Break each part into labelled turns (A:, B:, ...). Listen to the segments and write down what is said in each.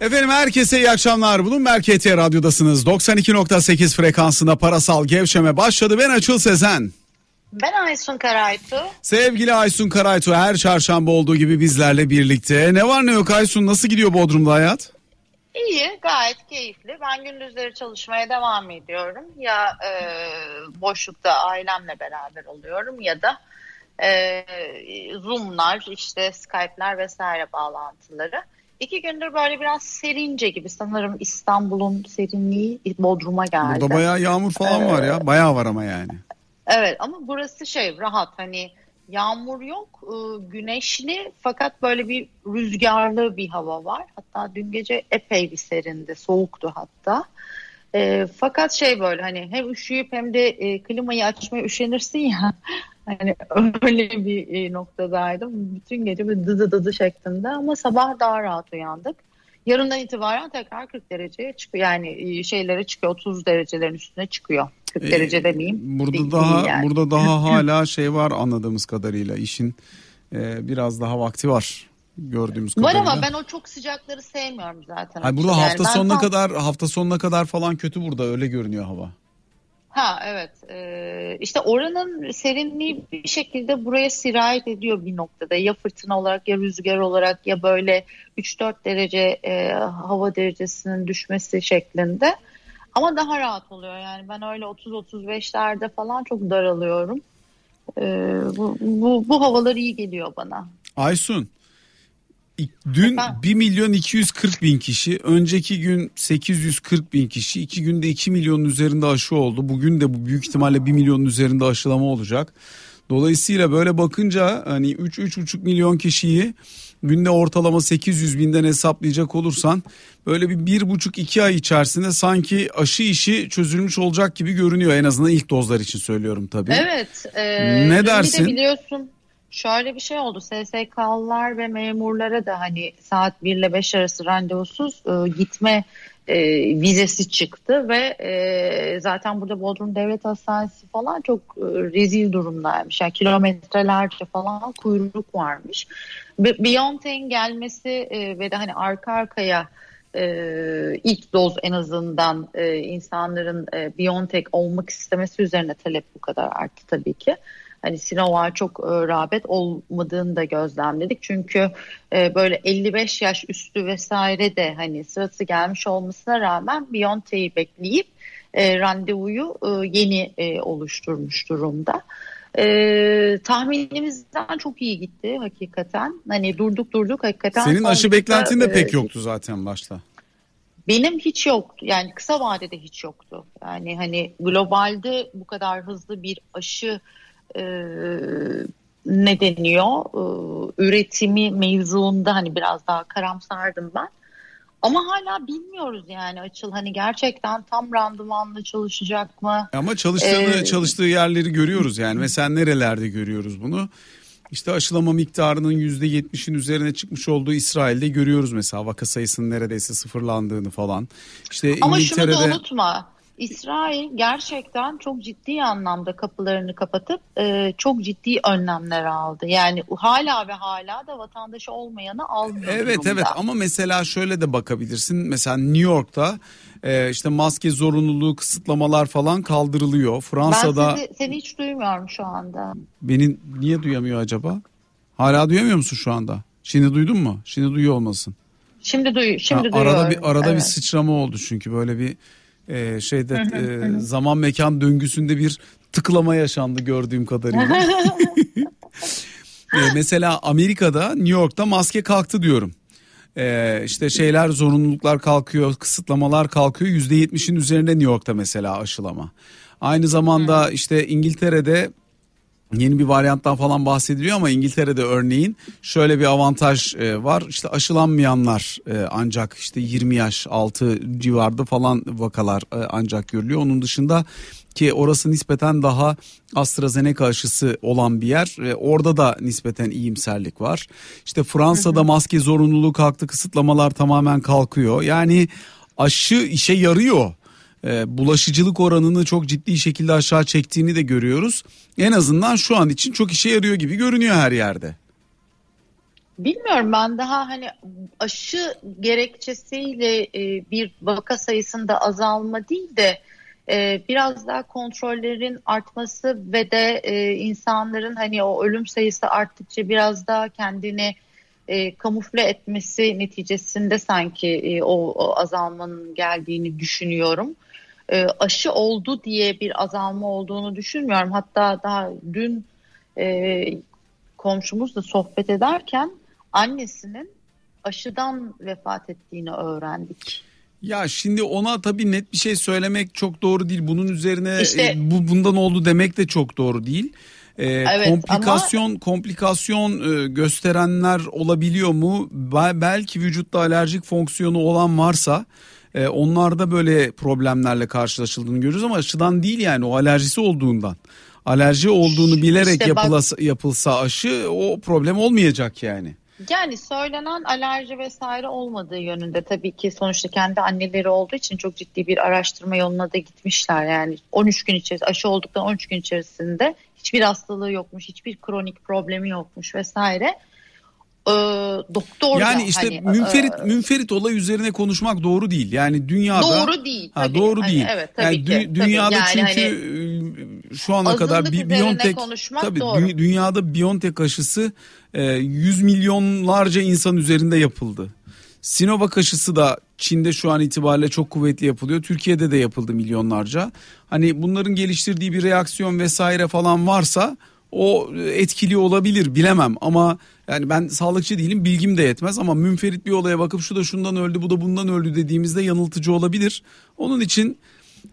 A: Efendim herkese iyi akşamlar. Bulun Merkez Radyo'dasınız. 92.8 frekansında parasal gevşeme başladı. Ben Açıl Sezen.
B: Ben Aysun Karaytu.
A: Sevgili Aysun Karaytu her çarşamba olduğu gibi bizlerle birlikte. Ne var ne yok Aysun nasıl gidiyor Bodrum'da hayat?
B: İyi gayet keyifli. Ben gündüzleri çalışmaya devam ediyorum. Ya e, boşlukta ailemle beraber oluyorum ya da e, Zoom'lar işte Skype'ler vesaire bağlantıları. İki gündür böyle biraz serince gibi sanırım İstanbul'un serinliği Bodrum'a geldi.
A: Burada bayağı yağmur falan var ya bayağı var ama yani.
B: Evet ama burası şey rahat hani yağmur yok e, güneşli fakat böyle bir rüzgarlı bir hava var. Hatta dün gece epey bir serindi soğuktu hatta. E, fakat şey böyle hani hem üşüyüp hem de e, klimayı açmaya üşenirsin ya. Hani öyle bir e, noktadaydım. Bütün gece bir dıdı dıdı şeklinde ama sabah daha rahat uyandık. Yarından itibaren tekrar 40 dereceye çıkıyor. Yani e, şeylere çıkıyor 30 derecelerin üstüne çıkıyor. 40
A: Ee,
B: derece demeyeyim.
A: Burada
B: Değil
A: daha
B: yani.
A: burada daha hala şey var anladığımız kadarıyla işin e, biraz daha vakti var gördüğümüz
B: Var
A: kadarıyla.
B: ama ben o çok sıcakları sevmiyorum zaten.
A: Hayır, burada
B: Yani
A: hafta sonuna
B: tam-
A: kadar hafta sonuna kadar falan kötü burada öyle görünüyor hava.
B: Ha evet. Ee, işte oranın serinliği bir şekilde buraya sirayet ediyor bir noktada. Ya fırtına olarak ya rüzgar olarak ya böyle 3-4 derece e, hava derecesinin düşmesi şeklinde. Ama daha rahat oluyor. Yani ben öyle 30-35'lerde falan çok daralıyorum. Ee, bu, bu, bu havalar iyi geliyor bana.
A: Aysun dün
B: Efendim?
A: 1 milyon 240 bin kişi önceki gün 840 bin kişi iki günde 2 milyonun üzerinde aşı oldu. Bugün de bu büyük ihtimalle 1 milyonun üzerinde aşılama olacak. Dolayısıyla böyle bakınca hani 3-3,5 milyon kişiyi günde ortalama 800 binden hesaplayacak olursan böyle bir bir buçuk iki ay içerisinde sanki aşı işi çözülmüş olacak gibi görünüyor en azından ilk dozlar için söylüyorum tabii.
B: Evet. e,
A: Ne
B: dün bir de
A: dersin?
B: biliyorsun şöyle bir şey oldu. SSK'lılar ve memurlara da hani saat 1 ile 5 arası randevusuz e, gitme e, vizesi çıktı ve e, zaten burada Bodrum Devlet Hastanesi falan çok e, rezil durumdaymış. Yani kilometrelerce falan kuyruk varmış. Biontech'in gelmesi e, ve de hani arka arkaya e, ilk doz en azından e, insanların e, Biontech olmak istemesi üzerine talep bu kadar arttı tabii ki. Hani Sinovac'a çok e, rağbet olmadığını da gözlemledik. Çünkü e, böyle 55 yaş üstü vesaire de hani sırası gelmiş olmasına rağmen Biontech'i bekleyip e, randevuyu e, yeni e, oluşturmuş durumda. E, tahminimizden çok iyi gitti hakikaten. Hani durduk durduk hakikaten.
A: Senin aşı beklentin de
B: dakika,
A: pek
B: e,
A: yoktu zaten başta.
B: benim hiç yoktu. Yani kısa vadede hiç yoktu. Yani hani globalde bu kadar hızlı bir aşı e, ne deniyor? E, üretimi mevzuunda hani biraz daha karamsardım ben. Ama hala bilmiyoruz yani açıl hani gerçekten tam randımanlı çalışacak mı?
A: Ama çalıştığını
B: Ee,
A: çalıştığı yerleri görüyoruz yani. Mesela nerelerde görüyoruz bunu? İşte aşılama miktarının %70'in üzerine çıkmış olduğu İsrail'de görüyoruz mesela vaka sayısının neredeyse sıfırlandığını falan. İşte
B: Ama şunu da unutma. İsrail gerçekten çok ciddi anlamda kapılarını kapatıp e, çok ciddi önlemler aldı. Yani hala ve hala da vatandaşı olmayanı almıyor.
A: Evet
B: durumda.
A: evet ama mesela şöyle de bakabilirsin. Mesela New York'ta e, işte maske zorunluluğu kısıtlamalar falan kaldırılıyor. Fransa'da
B: Ben sizi, seni hiç duymuyorum şu anda.
A: beni niye duyamıyor acaba? Hala duyamıyor musun şu anda? Şimdi duydun mu? Şimdi duyuyor olmasın.
B: Şimdi duy, şimdi
A: Ha,
B: duyuyorum.
A: arada bir arada bir
B: Evet.
A: sıçrama oldu çünkü böyle bir e, şeyde e, zaman mekan döngüsünde bir tıklama yaşandı gördüğüm kadarıyla. E, mesela Amerika'da New York'ta maske kalktı diyorum. E, işte şeyler zorunluluklar kalkıyor, kısıtlamalar kalkıyor. Yüzde yetmişin üzerinde New York'ta mesela aşılama. Aynı zamanda işte İngiltere'de yeni bir varyanttan falan bahsediliyor ama İngiltere'de örneğin şöyle bir avantaj e, var. İşte aşılanmayanlar e, ancak işte 20 yaş altı civarda falan vakalar e, ancak görülüyor. Onun dışında ki orası nispeten daha AstraZeneca aşısı olan bir yer. E, orada da nispeten iyimserlik var. İşte Fransa'da maske zorunluluğu kalktı, kısıtlamalar tamamen kalkıyor. Yani aşı işe yarıyor e, bulaşıcılık oranını çok ciddi şekilde aşağı çektiğini de görüyoruz. En azından şu an için çok işe yarıyor gibi görünüyor her yerde.
B: Bilmiyorum ben daha hani aşı gerekçesiyle e, bir vaka sayısında azalma değil de e, biraz daha kontrollerin artması ve de e, insanların hani o ölüm sayısı arttıkça biraz daha kendini e, kamufle etmesi neticesinde sanki e, o, o azalmanın geldiğini düşünüyorum. E, aşı oldu diye bir azalma olduğunu düşünmüyorum. Hatta daha dün e, komşumuzla sohbet ederken annesinin aşıdan vefat ettiğini öğrendik.
A: Ya şimdi ona tabii net bir şey söylemek çok doğru değil. Bunun üzerine işte, e, bu bundan oldu demek de çok doğru değil. Ee, evet, komplikasyon ama... komplikasyon e, gösterenler olabiliyor mu? Belki vücutta alerjik fonksiyonu olan varsa e, onlarda böyle problemlerle karşılaşıldığını görüyoruz ama aşıdan değil yani o alerjisi olduğundan. Alerji olduğunu bilerek işte bak... yapılsa aşı o problem olmayacak yani.
B: Yani söylenen alerji vesaire olmadığı yönünde tabii ki sonuçta kendi anneleri olduğu için çok ciddi bir araştırma yoluna da gitmişler. Yani 13 gün içerisinde aşı olduktan 13 gün içerisinde hiçbir hastalığı yokmuş, hiçbir kronik problemi yokmuş vesaire e, doktor
A: yani işte hani, münferit e, münferit olay üzerine konuşmak doğru değil. Yani dünyada
B: doğru değil.
A: Ha, doğru hani, değil. Evet, tabii yani ki, dü, dünyada tabii. Yani çünkü hani, şu ana kadar bir Biontech tabii doğru. dünyada Biontech aşısı e, yüz milyonlarca insan üzerinde yapıldı. Sinovac aşısı da Çin'de şu an itibariyle çok kuvvetli yapılıyor. Türkiye'de de yapıldı milyonlarca. Hani bunların geliştirdiği bir reaksiyon vesaire falan varsa o etkili olabilir bilemem ama yani ben sağlıkçı değilim bilgim de yetmez ama münferit bir olaya bakıp şu da şundan öldü bu da bundan öldü dediğimizde yanıltıcı olabilir. Onun için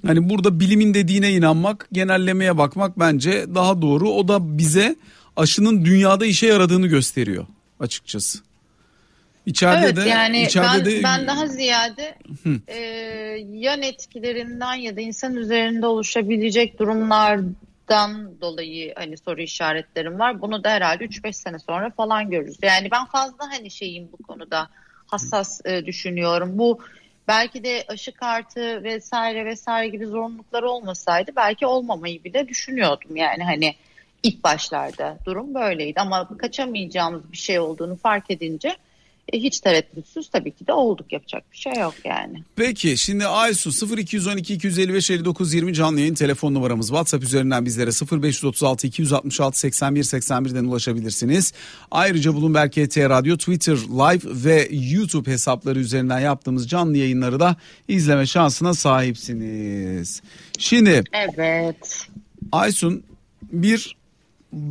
A: hani burada bilimin dediğine inanmak genellemeye bakmak bence daha doğru o da bize aşının dünyada işe yaradığını gösteriyor açıkçası.
B: İçeride evet, de yani içeride ben, de ben daha ziyade e, yan etkilerinden ya da insan üzerinde oluşabilecek durumlar dan dolayı hani soru işaretlerim var. Bunu da herhalde 3-5 sene sonra falan görürüz. Yani ben fazla hani şeyim bu konuda hassas e, düşünüyorum. Bu belki de aşı kartı vesaire vesaire gibi zorunluluklar olmasaydı belki olmamayı bile düşünüyordum. Yani hani ilk başlarda durum böyleydi ama kaçamayacağımız bir şey olduğunu fark edince hiç tereddütsüz tabii ki de olduk yapacak bir şey yok yani.
A: Peki şimdi Aysu 0212 255 59 20 canlı yayın telefon numaramız WhatsApp üzerinden bizlere 0536 266 81 81'den ulaşabilirsiniz. Ayrıca Bloomberg KT Radyo Twitter Live ve YouTube hesapları üzerinden yaptığımız canlı yayınları da izleme şansına sahipsiniz. Şimdi
B: Evet.
A: Aysun bir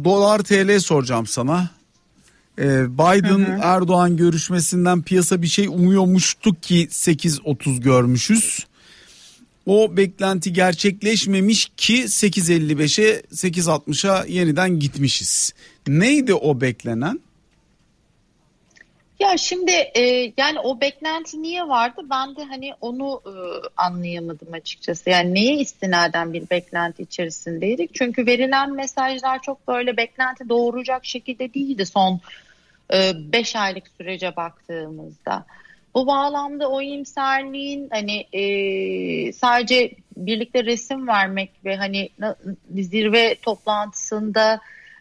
A: dolar TL soracağım sana. Ee, Biden hı hı. Erdoğan görüşmesinden piyasa bir şey umuyormuştuk ki 8.30 görmüşüz. O beklenti gerçekleşmemiş ki 8.55'e 8.60'a yeniden gitmişiz. Neydi o beklenen?
B: Ya şimdi e, yani o beklenti niye vardı? Ben de hani onu e, anlayamadım açıkçası. Yani neye istinaden bir beklenti içerisindeydik? Çünkü verilen mesajlar çok böyle beklenti doğuracak şekilde değildi son 5 e, aylık sürece baktığımızda. Bu bağlamda o iyimserliğin hani e, sadece birlikte resim vermek ve hani zirve toplantısında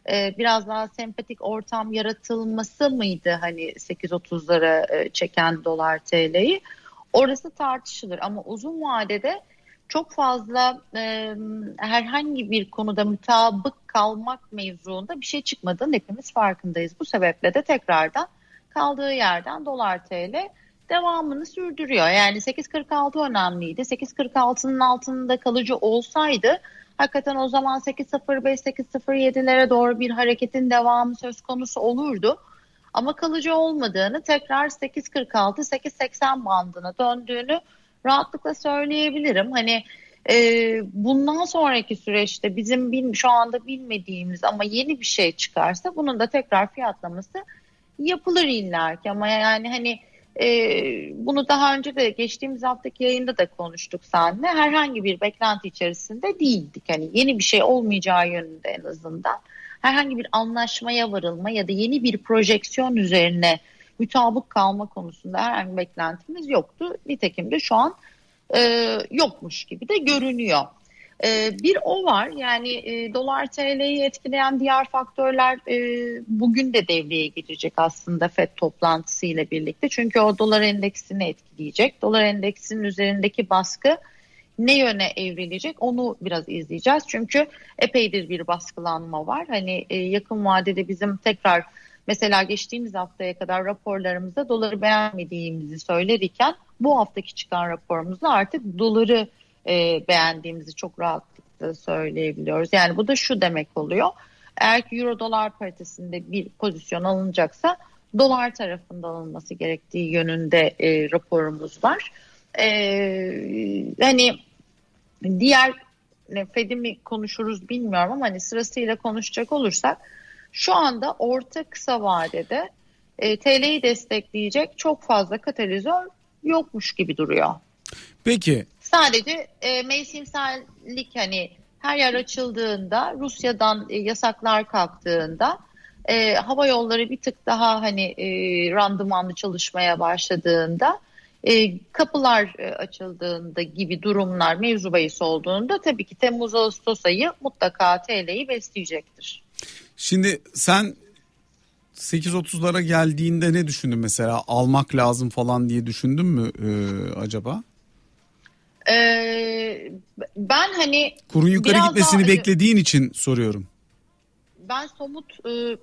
B: e, biraz daha sempatik ortam yaratılması mıydı hani 8.30'lara e, çeken dolar TL'yi? Orası tartışılır ama uzun vadede çok fazla e, herhangi bir konuda mutabık kalmak mevzuunda bir şey çıkmadığını hepimiz farkındayız. Bu sebeple de tekrardan kaldığı yerden dolar TL devamını sürdürüyor. Yani 8.46 önemliydi. 8.46'nın altında kalıcı olsaydı hakikaten o zaman 8.05-8.07'lere doğru bir hareketin devamı söz konusu olurdu. Ama kalıcı olmadığını tekrar 8.46-8.80 bandına döndüğünü rahatlıkla söyleyebilirim. Hani e, bundan sonraki süreçte bizim bil, şu anda bilmediğimiz ama yeni bir şey çıkarsa bunun da tekrar fiyatlaması yapılır illaki. Ama yani hani e, bunu daha önce de geçtiğimiz haftaki yayında da konuştuk seninle. Herhangi bir beklenti içerisinde değildik. Hani yeni bir şey olmayacağı yönünde en azından. Herhangi bir anlaşmaya varılma ya da yeni bir projeksiyon üzerine mutabık kalma konusunda herhangi bir beklentimiz yoktu. Nitekim de şu an e, yokmuş gibi de görünüyor. E, bir o var yani e, dolar TL'yi etkileyen diğer faktörler e, bugün de devreye girecek aslında FED toplantısı ile birlikte. Çünkü o dolar endeksini etkileyecek. Dolar endeksinin üzerindeki baskı ne yöne evrilecek onu biraz izleyeceğiz. Çünkü epeydir bir baskılanma var. Hani e, yakın vadede bizim tekrar mesela geçtiğimiz haftaya kadar raporlarımızda doları beğenmediğimizi söylerken bu haftaki çıkan raporumuzda artık doları e, beğendiğimizi çok rahatlıkla söyleyebiliyoruz. Yani bu da şu demek oluyor. Eğer ki euro dolar paritesinde bir pozisyon alınacaksa dolar tarafında alınması gerektiği yönünde e, raporumuz var. E, hani diğer ne, Fed'i mi konuşuruz bilmiyorum ama hani sırasıyla konuşacak olursak şu anda orta kısa vadede e, TL'yi destekleyecek çok fazla katalizör yokmuş gibi duruyor.
A: Peki.
B: Sadece e, mevsimsellik hani her yer açıldığında Rusya'dan e, yasaklar kalktığında e, hava yolları bir tık daha hani e, randımanlı çalışmaya başladığında e, kapılar e, açıldığında gibi durumlar mevzu bahis olduğunda tabii ki Temmuz-Ağustos ayı mutlaka TL'yi besleyecektir.
A: Şimdi sen 8.30'lara geldiğinde ne düşündün mesela almak lazım falan diye düşündün mü e, acaba?
B: Ee, ben hani
A: kurun yukarı gitmesini daha, beklediğin için soruyorum.
B: Ben somut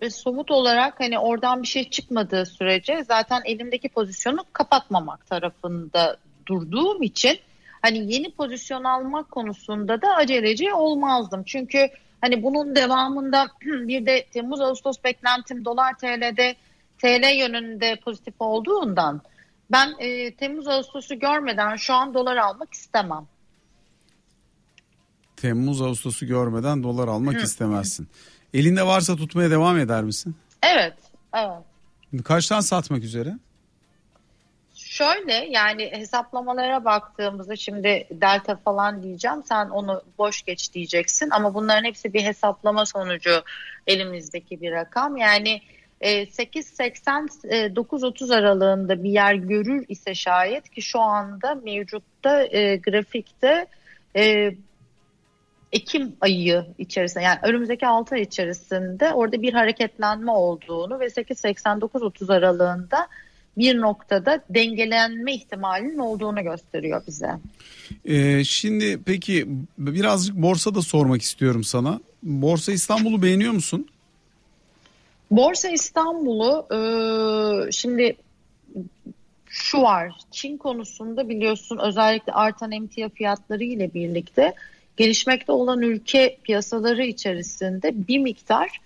B: e, somut olarak hani oradan bir şey çıkmadığı sürece zaten elimdeki pozisyonu kapatmamak tarafında durduğum için hani yeni pozisyon almak konusunda da aceleci olmazdım. Çünkü hani bunun devamında bir de Temmuz Ağustos beklentim dolar TL'de TL yönünde pozitif olduğundan ben e, Temmuz Ağustos'u görmeden şu an dolar almak istemem.
A: Temmuz Ağustos'u görmeden dolar almak Hı. istemezsin. Elinde varsa tutmaya devam eder misin?
B: Evet, evet.
A: Kaçtan satmak üzere?
B: Şöyle yani hesaplamalara baktığımızda şimdi delta falan diyeceğim sen onu boş geç diyeceksin ama bunların hepsi bir hesaplama sonucu elimizdeki bir rakam. Yani 8.80-9.30 e, aralığında bir yer görür ise şayet ki şu anda mevcutta e, grafikte e, Ekim ayı içerisinde yani önümüzdeki 6 ay içerisinde orada bir hareketlenme olduğunu ve 8.89-30 aralığında bir noktada dengelenme ihtimalinin olduğunu gösteriyor bize.
A: Ee, şimdi peki birazcık borsa da sormak istiyorum sana. Borsa İstanbul'u beğeniyor musun?
B: Borsa İstanbul'u e, şimdi şu var Çin konusunda biliyorsun özellikle artan emtia fiyatları ile birlikte gelişmekte olan ülke piyasaları içerisinde bir miktar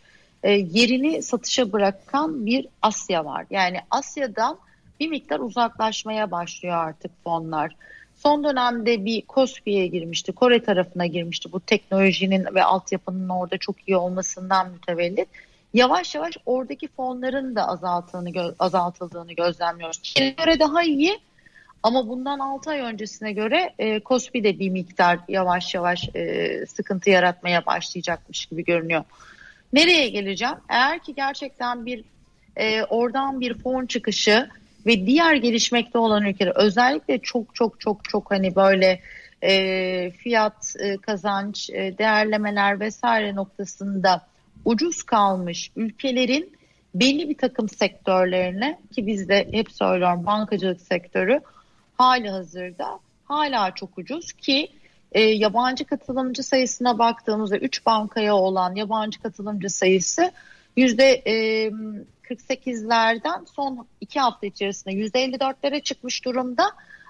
B: e, yerini satışa bırakan bir Asya var. Yani Asya'dan bir miktar uzaklaşmaya başlıyor artık fonlar. Son dönemde bir Kospi'ye girmişti, Kore tarafına girmişti. Bu teknolojinin ve altyapının orada çok iyi olmasından mütevellit yavaş yavaş oradaki fonların da azaltığını, azaltıldığını gözlemliyoruz. Çin'e göre daha iyi ama bundan 6 ay öncesine göre e, Kospi de bir miktar yavaş yavaş e, sıkıntı yaratmaya başlayacakmış gibi görünüyor. Nereye geleceğim? Eğer ki gerçekten bir e, oradan bir fon çıkışı ve diğer gelişmekte olan ülkeler özellikle çok çok çok çok hani böyle e, fiyat e, kazanç e, değerlemeler vesaire noktasında ucuz kalmış ülkelerin belli bir takım sektörlerine ki bizde hep söylüyorum bankacılık sektörü hali hazırda hala çok ucuz ki e, yabancı katılımcı sayısına baktığımızda 3 bankaya olan yabancı katılımcı sayısı yüzde 48'lerden son 2 hafta içerisinde yüzde 54'lere çıkmış durumda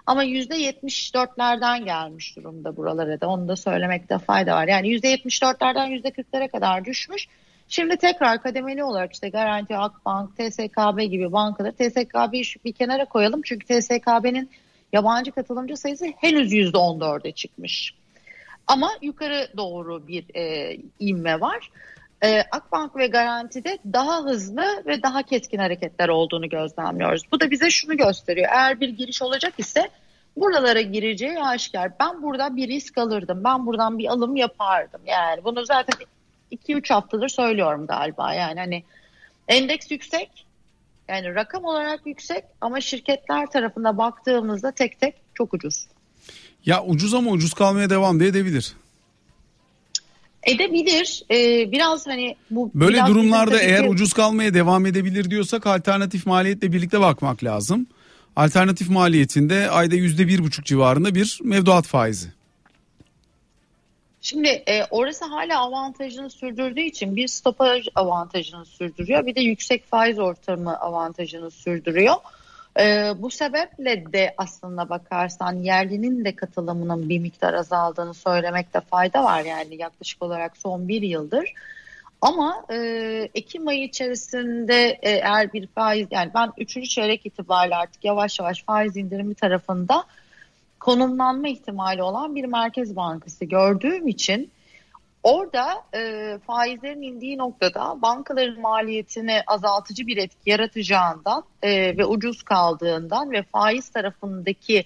B: ama yüzde 74'lerden gelmiş durumda buralara da onu da söylemekte fayda var. Yani yüzde 74'lerden yüzde 40'lara kadar düşmüş. Şimdi tekrar kademeli olarak işte Garanti, Akbank, TSKB gibi bankaları TSKB'yi bir kenara koyalım. Çünkü TSKB'nin yabancı katılımcı sayısı henüz %14'e çıkmış. Ama yukarı doğru bir e, inme var. E, Akbank ve Garanti'de daha hızlı ve daha keskin hareketler olduğunu gözlemliyoruz. Bu da bize şunu gösteriyor. Eğer bir giriş olacak ise buralara gireceği aşikar. Ben burada bir risk alırdım. Ben buradan bir alım yapardım. Yani bunu zaten 2-3 haftadır söylüyorum galiba. Yani hani endeks yüksek yani rakam olarak yüksek ama şirketler tarafına baktığımızda tek tek çok ucuz.
A: Ya ucuz ama ucuz kalmaya devam da edebilir.
B: Edebilir. Ee, biraz hani bu
A: Böyle
B: biraz
A: durumlarda eğer
B: ki-
A: ucuz kalmaya devam edebilir diyorsak alternatif maliyetle birlikte bakmak lazım. Alternatif maliyetinde ayda yüzde bir buçuk civarında bir mevduat faizi.
B: Şimdi e, orası hala avantajını sürdürdüğü için bir stopaj avantajını sürdürüyor. Bir de yüksek faiz ortamı avantajını sürdürüyor. E, bu sebeple de aslında bakarsan yerlinin de katılımının bir miktar azaldığını söylemekte fayda var. Yani yaklaşık olarak son bir yıldır. Ama e, Ekim ayı içerisinde e, eğer bir faiz yani ben 3. çeyrek itibariyle artık yavaş yavaş faiz indirimi tarafında konumlanma ihtimali olan bir merkez bankası gördüğüm için orada e, faizlerin indiği noktada bankaların maliyetini azaltıcı bir etki yaratacağından e, ve ucuz kaldığından ve faiz tarafındaki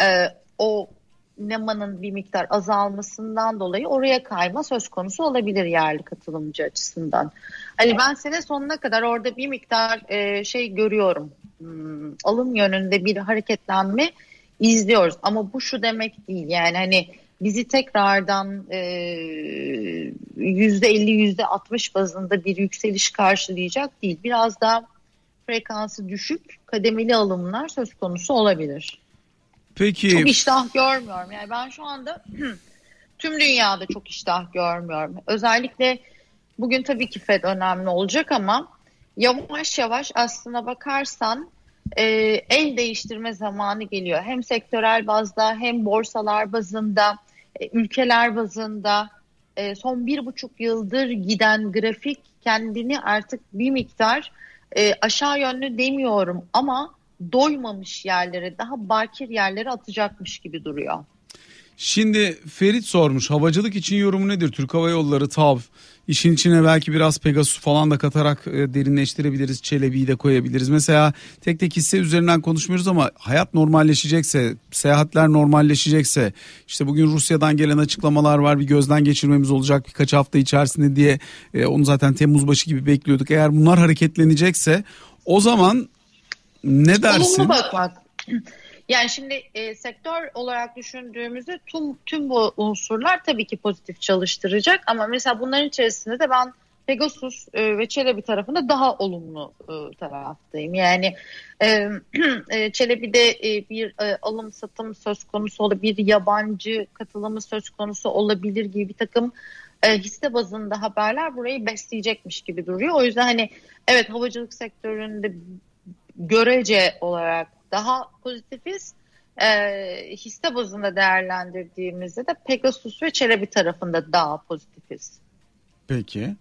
B: e, o nemanın bir miktar azalmasından dolayı oraya kayma söz konusu olabilir yerli katılımcı açısından. Hani ben sene sonuna kadar orada bir miktar e, şey görüyorum. Hmm, alım yönünde bir hareketlenme izliyoruz. Ama bu şu demek değil. Yani hani bizi tekrardan e, yüzde elli yüzde altmış bazında bir yükseliş karşılayacak değil. Biraz daha frekansı düşük kademeli alımlar söz konusu olabilir.
A: Peki
B: Çok iştah görmüyorum. Yani ben şu anda tüm dünyada çok iştah görmüyorum. Özellikle bugün tabii ki Fed önemli olacak ama yavaş yavaş aslına bakarsan e, el değiştirme zamanı geliyor. Hem sektörel bazda hem borsalar bazında, e, ülkeler bazında e, son bir buçuk yıldır giden grafik kendini artık bir miktar e, aşağı yönlü demiyorum ama doymamış yerlere daha bakir yerlere atacakmış gibi duruyor.
A: Şimdi Ferit sormuş havacılık için yorumu nedir? Türk Hava Yolları, TAV işin içine belki biraz Pegasus falan da katarak e, derinleştirebiliriz. Çelebi'yi de koyabiliriz. Mesela tek tek hisse üzerinden konuşmuyoruz ama hayat normalleşecekse, seyahatler normalleşecekse işte bugün Rusya'dan gelen açıklamalar var bir gözden geçirmemiz olacak birkaç hafta içerisinde diye e, onu zaten Temmuz başı gibi bekliyorduk. Eğer bunlar hareketlenecekse o zaman ne dersin?
B: Olumlu bakmak. Yani şimdi e, sektör olarak düşündüğümüzde tüm tüm bu unsurlar tabii ki pozitif çalıştıracak ama mesela bunların içerisinde de ben Pegasus e, ve Çelebi tarafında daha olumlu e, taraftayım. Yani e, e, Çelebi'de e, bir e, alım satım söz konusu olabilir, bir yabancı katılımı söz konusu olabilir gibi bir takım e, hisse bazında haberler burayı besleyecekmiş gibi duruyor. O yüzden hani evet havacılık sektöründe görece olarak daha pozitifiz. E, hisse bazında değerlendirdiğimizde de Pegasus ve Çelebi tarafında daha pozitifiz.
A: Peki.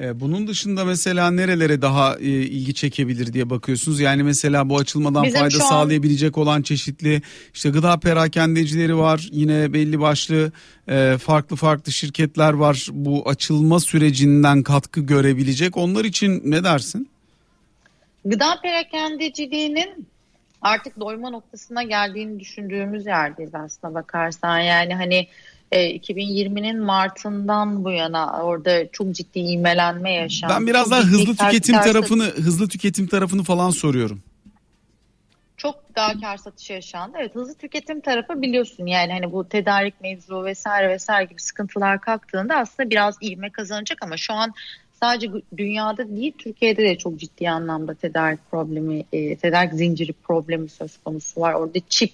A: Ee, bunun dışında mesela nerelere daha e, ilgi çekebilir diye bakıyorsunuz? Yani mesela bu açılmadan
B: Bizim
A: fayda
B: an-
A: sağlayabilecek olan çeşitli işte gıda perakendecileri var. Yine belli başlı e, farklı farklı şirketler var. Bu açılma sürecinden katkı görebilecek. Onlar için ne dersin?
B: Gıda perakendeciliğinin artık doyma noktasına geldiğini düşündüğümüz yerdeyiz aslına bakarsan. Yani hani e, 2020'nin Mart'ından bu yana orada çok ciddi imelenme yaşandı.
A: Ben biraz daha hızlı tüketim
B: kar
A: tarafını hızlı tüketim tarafını falan soruyorum.
B: çok daha kar satışı yaşandı. Evet hızlı tüketim tarafı biliyorsun yani hani bu tedarik mevzu vesaire vesaire gibi sıkıntılar kalktığında aslında biraz ivme kazanacak ama şu an sadece dünyada değil Türkiye'de de çok ciddi anlamda tedarik problemi, e, tedarik zinciri problemi söz konusu var. Orada çip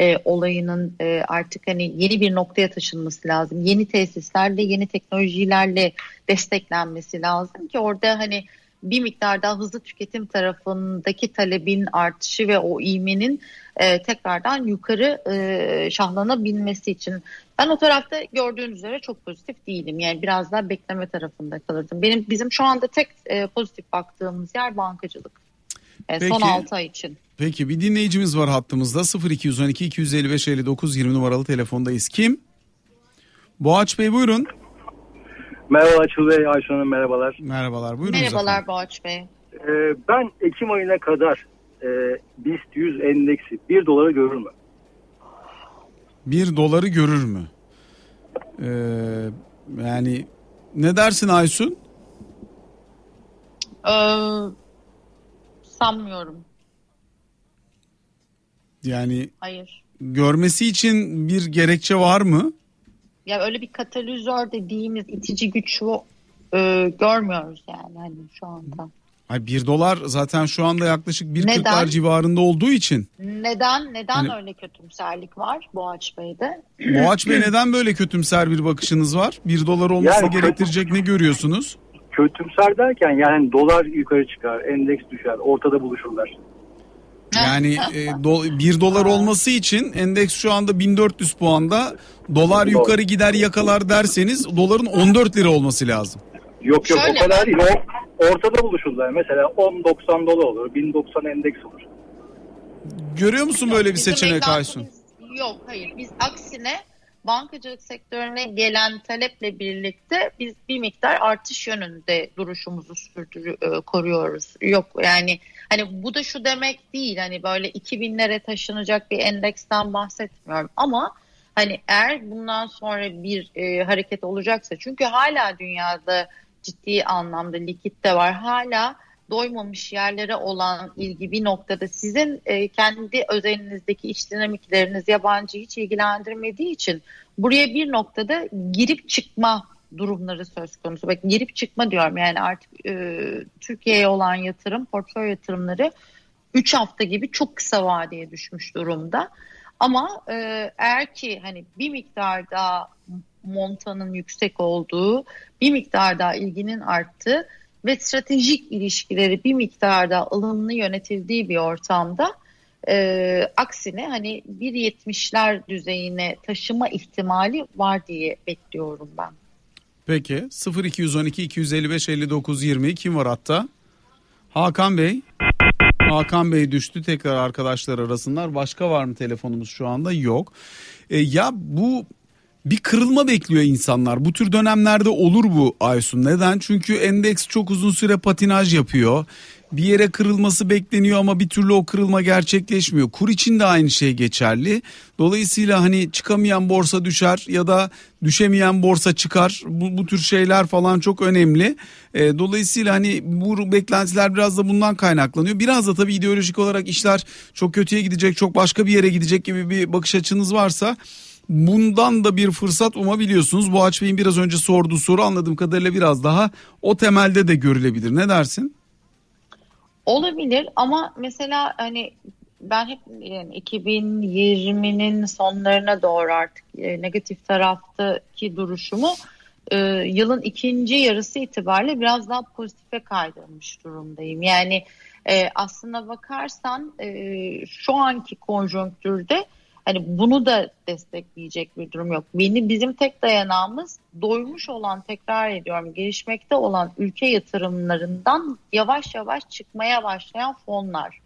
B: e, olayının e, artık hani yeni bir noktaya taşınması lazım. Yeni tesislerle, yeni teknolojilerle desteklenmesi lazım ki orada hani bir miktar daha hızlı tüketim tarafındaki talebin artışı ve o iğmenin e, tekrardan yukarı e, şahlanabilmesi için ben o tarafta gördüğünüz üzere çok pozitif değilim. Yani biraz daha bekleme tarafında kalırdım. Benim bizim şu anda tek e, pozitif baktığımız yer bankacılık. E, son
A: Peki.
B: 6 ay için.
A: Peki bir dinleyicimiz var hattımızda 0212 255 59 20 numaralı telefondayız. Kim? Boğaç Bey buyurun.
C: Merhaba Açıl Bey, Ayşe Hanım merhabalar.
A: Merhabalar buyurun.
B: Merhabalar Boğaç Bey.
C: Ee, ben Ekim ayına kadar e, BIST 100 endeksi 1 doları görür mü?
A: Bir doları görür mü? Ee, yani ne dersin Aysun?
B: Ee, sanmıyorum.
A: Yani
B: Hayır.
A: görmesi için bir gerekçe var mı?
B: Ya öyle bir katalizör dediğimiz itici güç e, görmüyoruz yani hani şu anda.
A: Ay 1 dolar zaten şu anda yaklaşık 1.40'lar civarında olduğu için.
B: Neden neden hani, öyle kötümserlik var Boğaç Bey'de?
A: Boğaç Bey neden böyle kötümser bir bakışınız var? 1 dolar olması yani, gerektirecek kötü, ne görüyorsunuz?
C: Kötümser derken yani dolar yukarı çıkar, endeks düşer, ortada buluşurlar.
A: Yani e, do, 1 dolar olması için endeks şu anda 1400 puanda. Dolar yukarı gider yakalar derseniz doların 14 lira olması lazım.
C: Yok yok Şöyle. o kadar değil. O, ortada buluşurlar. Mesela 10.90 dolar olur. 1090 endeks olur.
A: Görüyor musun böyle bir Bizim seçenek Aysun?
B: Yok hayır. Biz aksine bankacılık sektörüne gelen taleple birlikte biz bir miktar artış yönünde duruşumuzu sürdürü e, koruyoruz. Yok yani hani bu da şu demek değil hani böyle 2000'lere taşınacak bir endeksten bahsetmiyorum ama hani eğer bundan sonra bir e, hareket olacaksa çünkü hala dünyada ciddi anlamda likit de var. Hala doymamış yerlere olan ilgi bir noktada sizin e, kendi özelinizdeki iç dinamikleriniz yabancı hiç ilgilendirmediği için buraya bir noktada girip çıkma durumları söz konusu. Bak girip çıkma diyorum yani artık e, Türkiye'ye olan yatırım, portföy yatırımları 3 hafta gibi çok kısa vadeye düşmüş durumda. Ama e, eğer ki hani bir miktar daha montanın yüksek olduğu, bir miktar daha ilginin arttığı ve stratejik ilişkileri bir miktar daha ılımlı yönetildiği bir ortamda e, aksine hani 1.70'ler düzeyine taşıma ihtimali var diye bekliyorum ben.
A: Peki 0212 255 59 20 kim var hatta? Hakan Bey. Hakan Bey düştü tekrar arkadaşlar arasınlar. Başka var mı telefonumuz şu anda? Yok. E, ya bu bir kırılma bekliyor insanlar. Bu tür dönemlerde olur bu Aysun. Neden? Çünkü endeks çok uzun süre patinaj yapıyor. Bir yere kırılması bekleniyor ama bir türlü o kırılma gerçekleşmiyor. Kur için de aynı şey geçerli. Dolayısıyla hani çıkamayan borsa düşer ya da düşemeyen borsa çıkar. Bu, bu tür şeyler falan çok önemli. E, dolayısıyla hani bu beklentiler biraz da bundan kaynaklanıyor. Biraz da tabii ideolojik olarak işler çok kötüye gidecek, çok başka bir yere gidecek gibi bir bakış açınız varsa bundan da bir fırsat umabiliyorsunuz. Boğaç Bey'in biraz önce sorduğu soru anladığım kadarıyla biraz daha o temelde de görülebilir. Ne dersin?
B: Olabilir ama mesela hani ben hep yani 2020'nin sonlarına doğru artık e, negatif taraftaki duruşumu e, yılın ikinci yarısı itibariyle biraz daha pozitife kaydırmış durumdayım. Yani e, aslına bakarsan e, şu anki konjonktürde Hani bunu da destekleyecek bir durum yok. Beni bizim tek dayanağımız doymuş olan tekrar ediyorum gelişmekte olan ülke yatırımlarından yavaş yavaş çıkmaya başlayan fonlar.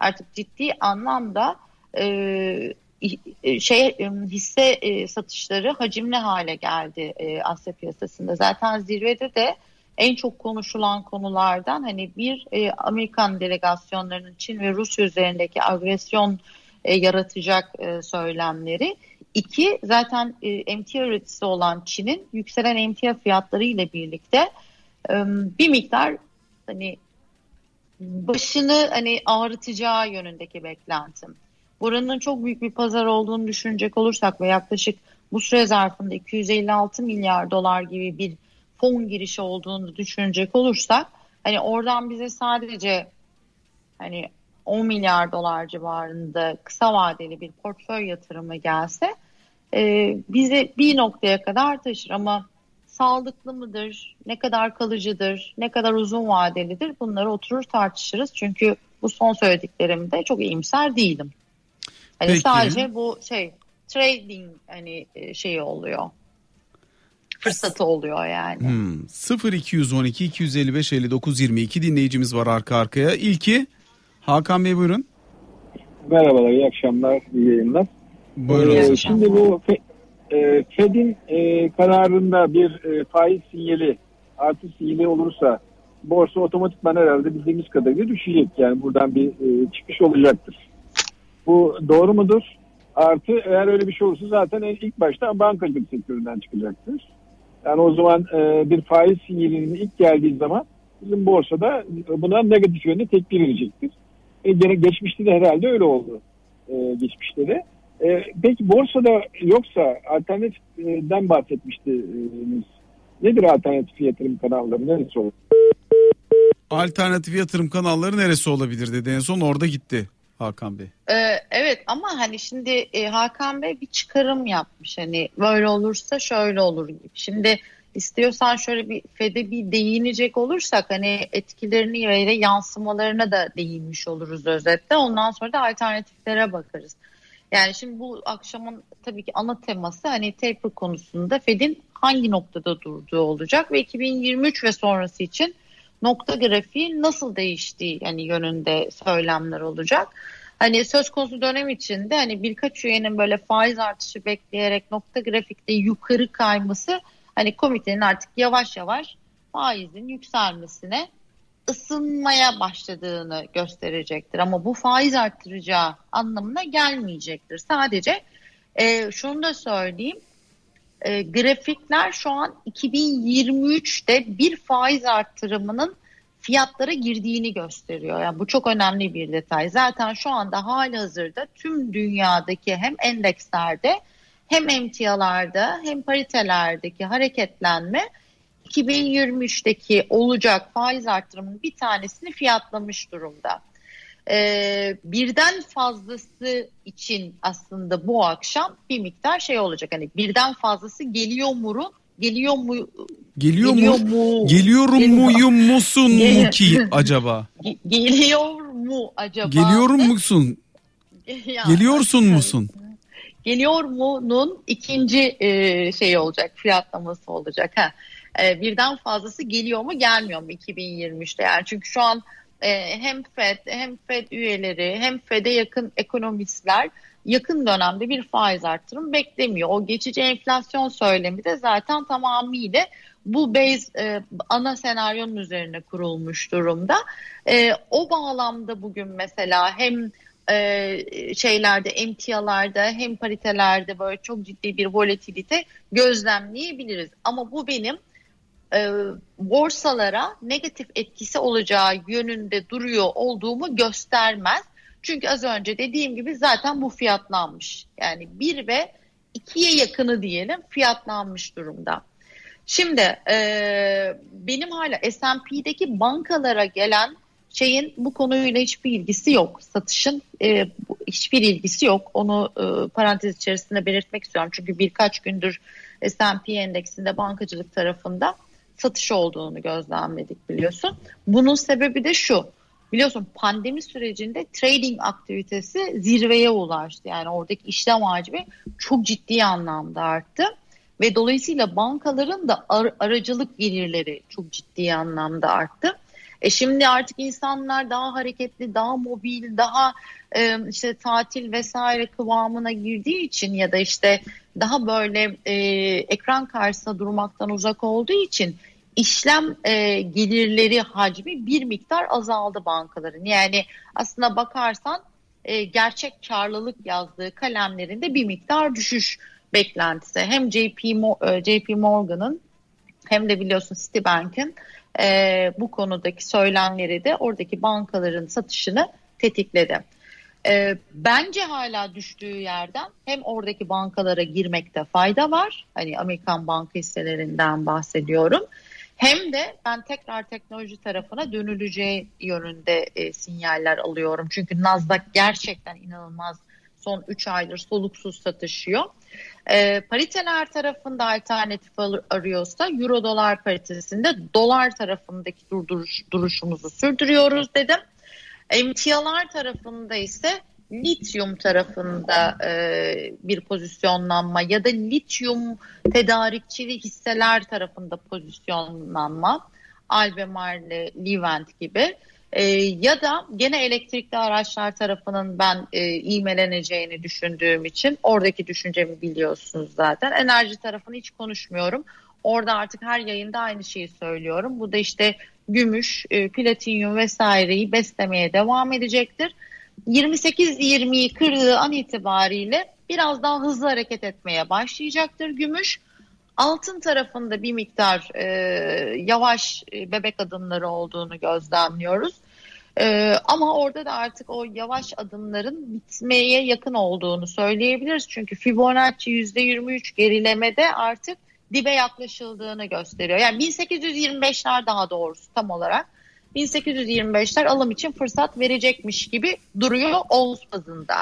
B: Artık ciddi anlamda e, e şey e, hisse e, satışları hacimli hale geldi Asya piyasasında. Zaten zirvede de en çok konuşulan konulardan hani bir Amerikan delegasyonlarının Çin ve Rusya üzerindeki agresyon e, yaratacak e, söylemleri. İki zaten e, emtia üreticisi olan Çin'in yükselen emtia fiyatları ile birlikte e, bir miktar hani başını hani ağrıtacağı yönündeki beklentim. Buranın çok büyük bir pazar olduğunu düşünecek olursak ve yaklaşık bu süre zarfında 256 milyar dolar gibi bir fon girişi olduğunu düşünecek olursak hani oradan bize sadece hani 10 milyar dolar civarında kısa vadeli bir portföy yatırımı gelse e, bizi bir noktaya kadar taşır ama sağlıklı mıdır, ne kadar kalıcıdır, ne kadar uzun vadelidir bunları oturur tartışırız. Çünkü bu son söylediklerimde çok iyimser değilim. Hani Peki. sadece bu şey trading hani e, şeyi oluyor. Fırsatı oluyor yani.
A: Hmm. 0212 255 59 22 dinleyicimiz var arka arkaya. İlki Hakan Bey buyurun.
D: Merhabalar, iyi akşamlar, iyi yayınlar.
A: Buyurun. Ee,
D: şimdi bu e, Fed'in e, kararında bir e, faiz sinyali, artı sinyali olursa borsa otomatikman herhalde bildiğimiz kadarıyla düşecek. Yani buradan bir e, çıkış olacaktır. Bu doğru mudur? Artı eğer öyle bir şey olursa zaten ilk başta bankacılık sektöründen çıkacaktır. Yani o zaman e, bir faiz sinyalinin ilk geldiği zaman bizim borsada buna negatif yönde tepki verecektir. E, geçmişte de herhalde öyle oldu. E, geçmişte de. E, peki borsada yoksa alternatifden bahsetmiştiniz. Nedir alternatif yatırım kanalları? Neresi olur?
A: Alternatif yatırım kanalları neresi olabilir dedi en son orada gitti Hakan Bey.
B: Ee, evet ama hani şimdi e, Hakan Bey bir çıkarım yapmış hani böyle olursa şöyle olur gibi. Şimdi istiyorsan şöyle bir FED'e bir değinecek olursak hani etkilerini ve yansımalarına da değinmiş oluruz özetle. Ondan sonra da alternatiflere bakarız. Yani şimdi bu akşamın tabii ki ana teması hani taper konusunda Fed'in hangi noktada durduğu olacak ve 2023 ve sonrası için nokta grafiği nasıl değiştiği yani yönünde söylemler olacak. Hani söz konusu dönem içinde hani birkaç üyenin böyle faiz artışı bekleyerek nokta grafikte yukarı kayması hani komitenin artık yavaş yavaş faizin yükselmesine ısınmaya başladığını gösterecektir. Ama bu faiz arttıracağı anlamına gelmeyecektir. Sadece e, şunu da söyleyeyim. E, grafikler şu an 2023'te bir faiz arttırımının fiyatlara girdiğini gösteriyor. Yani bu çok önemli bir detay. Zaten şu anda hali hazırda tüm dünyadaki hem endekslerde hem emtialarda hem paritelerdeki hareketlenme 2023'teki olacak faiz artırımının bir tanesini fiyatlamış durumda. Ee, birden fazlası için aslında bu akşam bir miktar şey olacak. Hani birden fazlası geliyor mu? Geliyor mu?
A: Geliyor, geliyor mu? mu? Geliyorum geliyor. muyum musun mu ki acaba?
B: Geliyor mu acaba?
A: Geliyor musun? Geliyorsun musun?
B: Geliyor mu'nun ikinci e, şey olacak, fiyatlaması olacak. Ha. E, birden fazlası geliyor mu gelmiyor mu 2023'te yani çünkü şu an e, hem FED hem FED üyeleri hem FED'e yakın ekonomistler yakın dönemde bir faiz artırım beklemiyor. O geçici enflasyon söylemi de zaten tamamıyla bu base e, ana senaryonun üzerine kurulmuş durumda. E, o bağlamda bugün mesela hem e, şeylerde, emtialarda hem paritelerde böyle çok ciddi bir volatilite gözlemleyebiliriz. Ama bu benim e, borsalara negatif etkisi olacağı yönünde duruyor olduğumu göstermez. Çünkü az önce dediğim gibi zaten bu fiyatlanmış. Yani bir ve ikiye yakını diyelim fiyatlanmış durumda. Şimdi e, benim hala S&P'deki bankalara gelen şeyin bu konuyla hiçbir ilgisi yok. Satışın e, hiçbir ilgisi yok. Onu e, parantez içerisinde belirtmek istiyorum. Çünkü birkaç gündür S&P endeksinde bankacılık tarafında satış olduğunu gözlemledik biliyorsun. Bunun sebebi de şu. Biliyorsun pandemi sürecinde trading aktivitesi zirveye ulaştı. Yani oradaki işlem hacmi çok ciddi anlamda arttı. Ve dolayısıyla bankaların da ar- aracılık gelirleri çok ciddi anlamda arttı. E şimdi artık insanlar daha hareketli, daha mobil, daha e, işte tatil vesaire kıvamına girdiği için ya da işte daha böyle e, ekran karşısında durmaktan uzak olduğu için işlem e, gelirleri hacmi bir miktar azaldı bankaların. Yani aslında bakarsan e, gerçek karlılık yazdığı kalemlerinde bir miktar düşüş beklentisi. Hem JP, e, JP Morgan'ın hem de biliyorsun Citibank'in e, bu konudaki söylemleri de oradaki bankaların satışını tetikledi. E, bence hala düştüğü yerden hem oradaki bankalara girmekte fayda var. Hani Amerikan banka hisselerinden bahsediyorum. Hem de ben tekrar teknoloji tarafına dönüleceği yönünde e, sinyaller alıyorum. Çünkü Nasdaq gerçekten inanılmaz son 3 aydır soluksuz satışıyor. E, pariteler tarafında alternatif arıyorsa euro dolar paritesinde dolar tarafındaki durduruş, duruşumuzu sürdürüyoruz dedim. Emtialar tarafında ise lityum tarafında e, bir pozisyonlanma ya da lityum tedarikçili hisseler tarafında pozisyonlanma Albemarle, Livent gibi e, ya da gene elektrikli araçlar tarafının ben e, iğmeleneceğini düşündüğüm için oradaki düşüncemi biliyorsunuz zaten. Enerji tarafını hiç konuşmuyorum. Orada artık her yayında aynı şeyi söylüyorum. Bu da işte gümüş, e, platinyum vesaireyi beslemeye devam edecektir. 28-20'yi kırdığı an itibariyle biraz daha hızlı hareket etmeye başlayacaktır gümüş. Altın tarafında bir miktar e, yavaş e, bebek adımları olduğunu gözlemliyoruz. Ee, ama orada da artık o yavaş adımların bitmeye yakın olduğunu söyleyebiliriz. Çünkü Fibonacci %23 gerilemede artık dibe yaklaşıldığını gösteriyor. Yani 1825'ler daha doğrusu tam olarak 1825'ler alım için fırsat verecekmiş gibi duruyor ons bazında.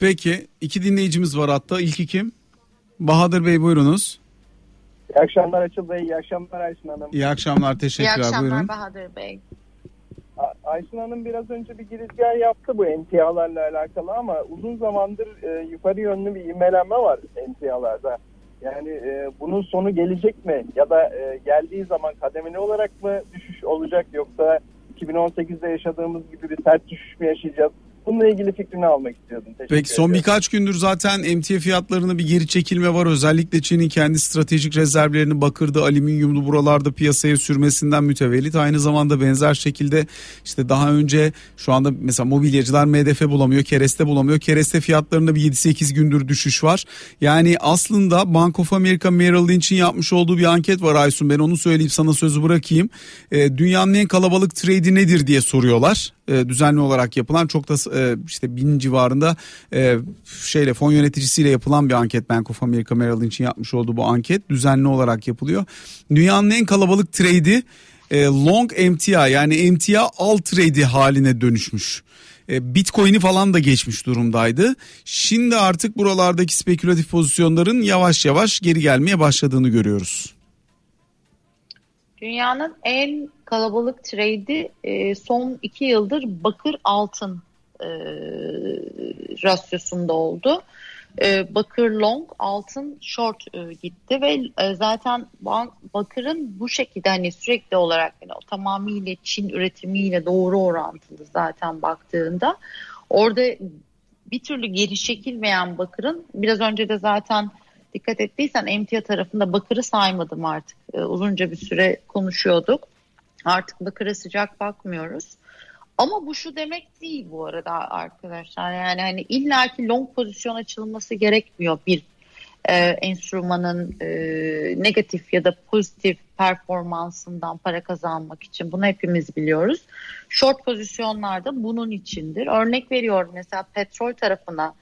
A: Peki iki dinleyicimiz var hatta. İlki kim? Bahadır Bey buyurunuz.
E: İyi akşamlar Açıl Bey, iyi akşamlar Aysun Hanım.
A: İyi akşamlar teşekkürler
B: İyi akşamlar
A: buyurun.
B: Bahadır Bey.
E: Aysun Hanım biraz önce bir girizgah yaptı bu emtialarla alakalı ama uzun zamandır e, yukarı yönlü bir ivmelenme var emtialarda. Yani e, bunun sonu gelecek mi ya da e, geldiği zaman kademeli olarak mı düşüş olacak yoksa 2018'de yaşadığımız gibi bir sert düşüş mü yaşayacağız? Bununla ilgili fikrini almak istiyordum. Teşekkür
A: Peki son
E: ediyorum.
A: birkaç gündür zaten emtia fiyatlarında bir geri çekilme var. Özellikle Çin'in kendi stratejik rezervlerini bakırdı, alüminyumlu buralarda piyasaya sürmesinden mütevellit. Aynı zamanda benzer şekilde işte daha önce şu anda mesela mobilyacılar MDF bulamıyor, kereste bulamıyor. Kereste fiyatlarında bir 7-8 gündür düşüş var. Yani aslında Bank of America Merrill Lynch'in yapmış olduğu bir anket var Aysun. Ben onu söyleyip sana sözü bırakayım. E, dünyanın en kalabalık trade'i nedir diye soruyorlar. E, düzenli olarak yapılan çok da e, işte bin civarında e, şeyle fon yöneticisiyle yapılan bir anket Bank of America Merrill Lynch'in yapmış olduğu bu anket düzenli olarak yapılıyor. Dünyanın en kalabalık trade'i e, long MTA yani MTA al trade'i haline dönüşmüş. E, Bitcoin'i falan da geçmiş durumdaydı. Şimdi artık buralardaki spekülatif pozisyonların yavaş yavaş geri gelmeye başladığını görüyoruz.
B: Dünyanın en kalabalık trade'i son iki yıldır bakır altın e, rasyosunda oldu. E, bakır long, altın short e, gitti ve e, zaten bank, bakırın bu şekilde hani sürekli olarak yani tamamıyla Çin üretimiyle doğru orantılı zaten baktığında orada bir türlü geri çekilmeyen bakırın biraz önce de zaten dikkat ettiysen emtia tarafında bakırı saymadım artık. E, uzunca bir süre konuşuyorduk. Artık bakıra sıcak bakmıyoruz. Ama bu şu demek değil bu arada arkadaşlar. Yani hani illaki long pozisyon açılması gerekmiyor bir e, enstrümanın e, negatif ya da pozitif performansından para kazanmak için. Bunu hepimiz biliyoruz. Short pozisyonlarda bunun içindir. Örnek veriyorum mesela petrol tarafına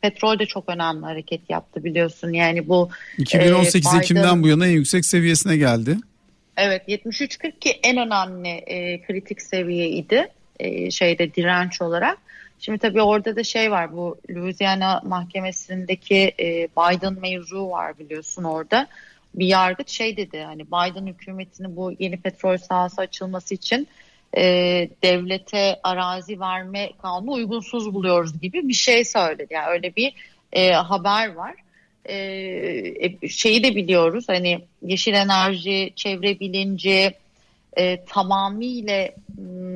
B: petrol de çok önemli hareket yaptı biliyorsun. Yani bu
A: 2018
B: e, Biden-
A: Ekim'den bu yana en yüksek seviyesine geldi.
B: Evet 73.40 ki en önemli e, kritik seviyeydi e, şeyde direnç olarak. Şimdi tabii orada da şey var bu Louisiana mahkemesindeki e, Biden mevzu var biliyorsun orada. Bir yargıç şey dedi hani Biden hükümetinin bu yeni petrol sahası açılması için e, devlete arazi verme kanunu uygunsuz buluyoruz gibi bir şey söyledi. Yani öyle bir e, haber var. E, e, şeyi de biliyoruz hani yeşil enerji, çevre bilinci e, tamamıyla hmm,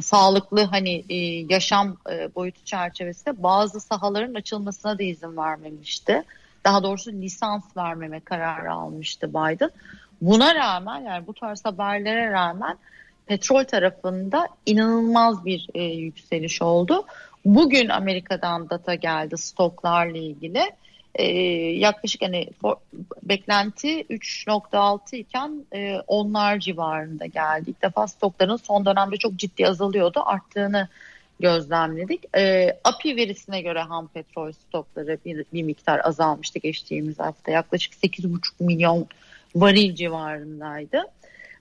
B: sağlıklı hani e, yaşam e, boyutu çerçevesinde bazı sahaların açılmasına da izin vermemişti. Daha doğrusu lisans vermeme kararı almıştı Biden. Buna rağmen yani bu tarz haberlere rağmen petrol tarafında inanılmaz bir e, yükseliş oldu. Bugün Amerika'dan data geldi stoklarla ilgili. Ee, yaklaşık hani for, beklenti 3.6 iken e, onlar civarında geldi. İlk defa stokların son dönemde çok ciddi azalıyordu. Arttığını gözlemledik. E, API verisine göre ham petrol stokları bir, bir miktar azalmıştı geçtiğimiz hafta. Yaklaşık 8,5 milyon varil civarındaydı.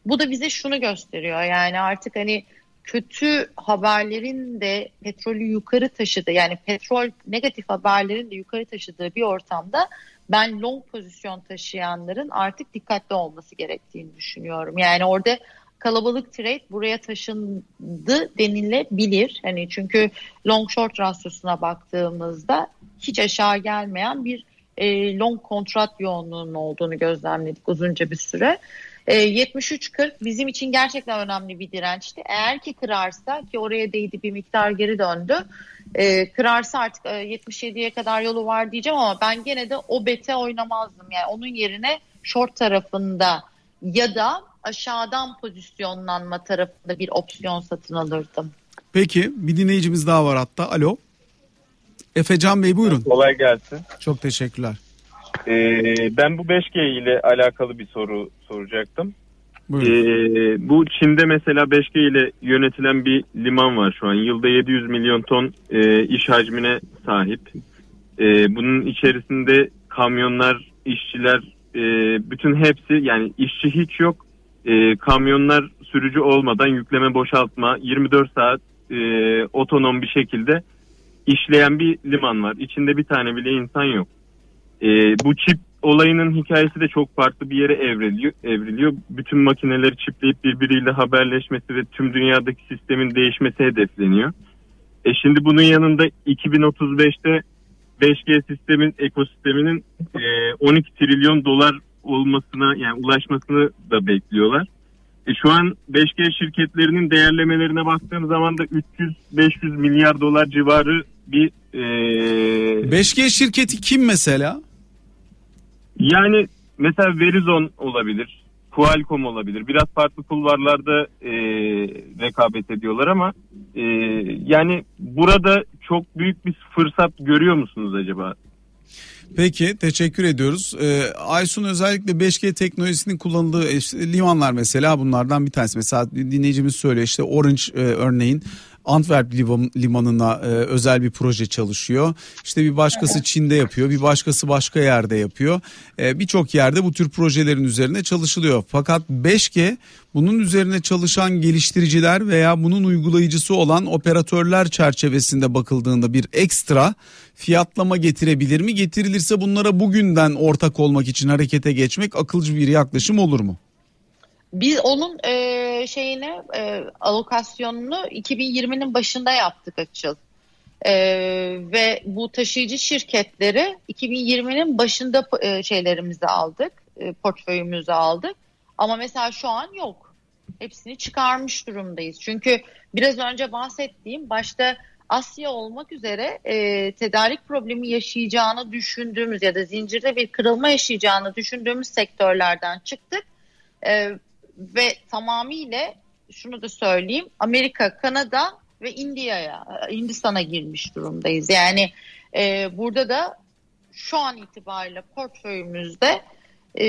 B: Bu da bize şunu gösteriyor. Yani artık hani kötü haberlerin de petrolü yukarı taşıdı. Yani petrol negatif haberlerin de yukarı taşıdığı bir ortamda ben long pozisyon taşıyanların artık dikkatli olması gerektiğini düşünüyorum. Yani orada kalabalık trade buraya taşındı denilebilir. Hani çünkü long short rasyosuna baktığımızda hiç aşağı gelmeyen bir e, long kontrat yoğunluğunun olduğunu gözlemledik uzunca bir süre. E, 73.40 bizim için gerçekten önemli bir dirençti. Eğer ki kırarsa ki oraya değdi bir miktar geri döndü. E, kırarsa artık e, 77'ye kadar yolu var diyeceğim ama ben gene de o bete oynamazdım. Yani onun yerine short tarafında ya da aşağıdan pozisyonlanma tarafında bir opsiyon satın alırdım.
A: Peki bir dinleyicimiz daha var hatta. Alo. Efecan Bey buyurun.
F: Kolay gelsin.
A: Çok teşekkürler.
F: Ee, ben bu 5G ile alakalı bir soru soracaktım. Ee, bu Çin'de mesela 5G ile yönetilen bir liman var şu an. Yılda 700 milyon ton e, iş hacmine sahip. E, bunun içerisinde kamyonlar, işçiler, e, bütün hepsi yani işçi hiç yok. E, kamyonlar sürücü olmadan yükleme boşaltma 24 saat e, otonom bir şekilde işleyen bir liman var. İçinde bir tane bile insan yok. E, bu çip olayının hikayesi de çok farklı bir yere evriliyor. evriliyor. Bütün makineleri çipleyip birbiriyle haberleşmesi ve tüm dünyadaki sistemin değişmesi hedefleniyor. E şimdi bunun yanında 2035'te 5G sistemin ekosisteminin e, 12 trilyon dolar olmasına yani ulaşmasını da bekliyorlar. E şu an 5G şirketlerinin değerlemelerine baktığım zaman da 300-500 milyar dolar civarı bir e,
A: 5G şirketi kim mesela?
F: Yani mesela Verizon olabilir, Qualcomm olabilir. Biraz farklı kulvarlarda e, rekabet ediyorlar ama e, yani burada çok büyük bir fırsat görüyor musunuz acaba?
A: Peki teşekkür ediyoruz. Ee, Aysun özellikle 5G teknolojisinin kullanıldığı işte, limanlar mesela bunlardan bir tanesi. Mesela dinleyicimiz söylüyor işte Orange e, örneğin Antwerp limanına e, özel bir proje çalışıyor. İşte bir başkası Çin'de yapıyor, bir başkası başka yerde yapıyor. E, Birçok yerde bu tür projelerin üzerine çalışılıyor. Fakat 5G bunun üzerine çalışan geliştiriciler veya bunun uygulayıcısı olan operatörler çerçevesinde bakıldığında bir ekstra fiyatlama getirebilir mi? Getirilirse bunlara bugünden ortak olmak için harekete geçmek akılcı bir yaklaşım olur mu?
B: Biz onun e, şeyine e, alokasyonunu 2020'nin başında yaptık açıl. E, ve bu taşıyıcı şirketleri 2020'nin başında e, şeylerimizi aldık, e, portföyümüzü aldık. Ama mesela şu an yok. Hepsini çıkarmış durumdayız. Çünkü biraz önce bahsettiğim başta Asya olmak üzere e, tedarik problemi yaşayacağını düşündüğümüz ya da zincirde bir kırılma yaşayacağını düşündüğümüz sektörlerden çıktık. E, ve tamamıyla şunu da söyleyeyim Amerika, Kanada ve India'ya, Hindistan'a girmiş durumdayız. Yani e, burada da şu an itibariyle portföyümüzde e,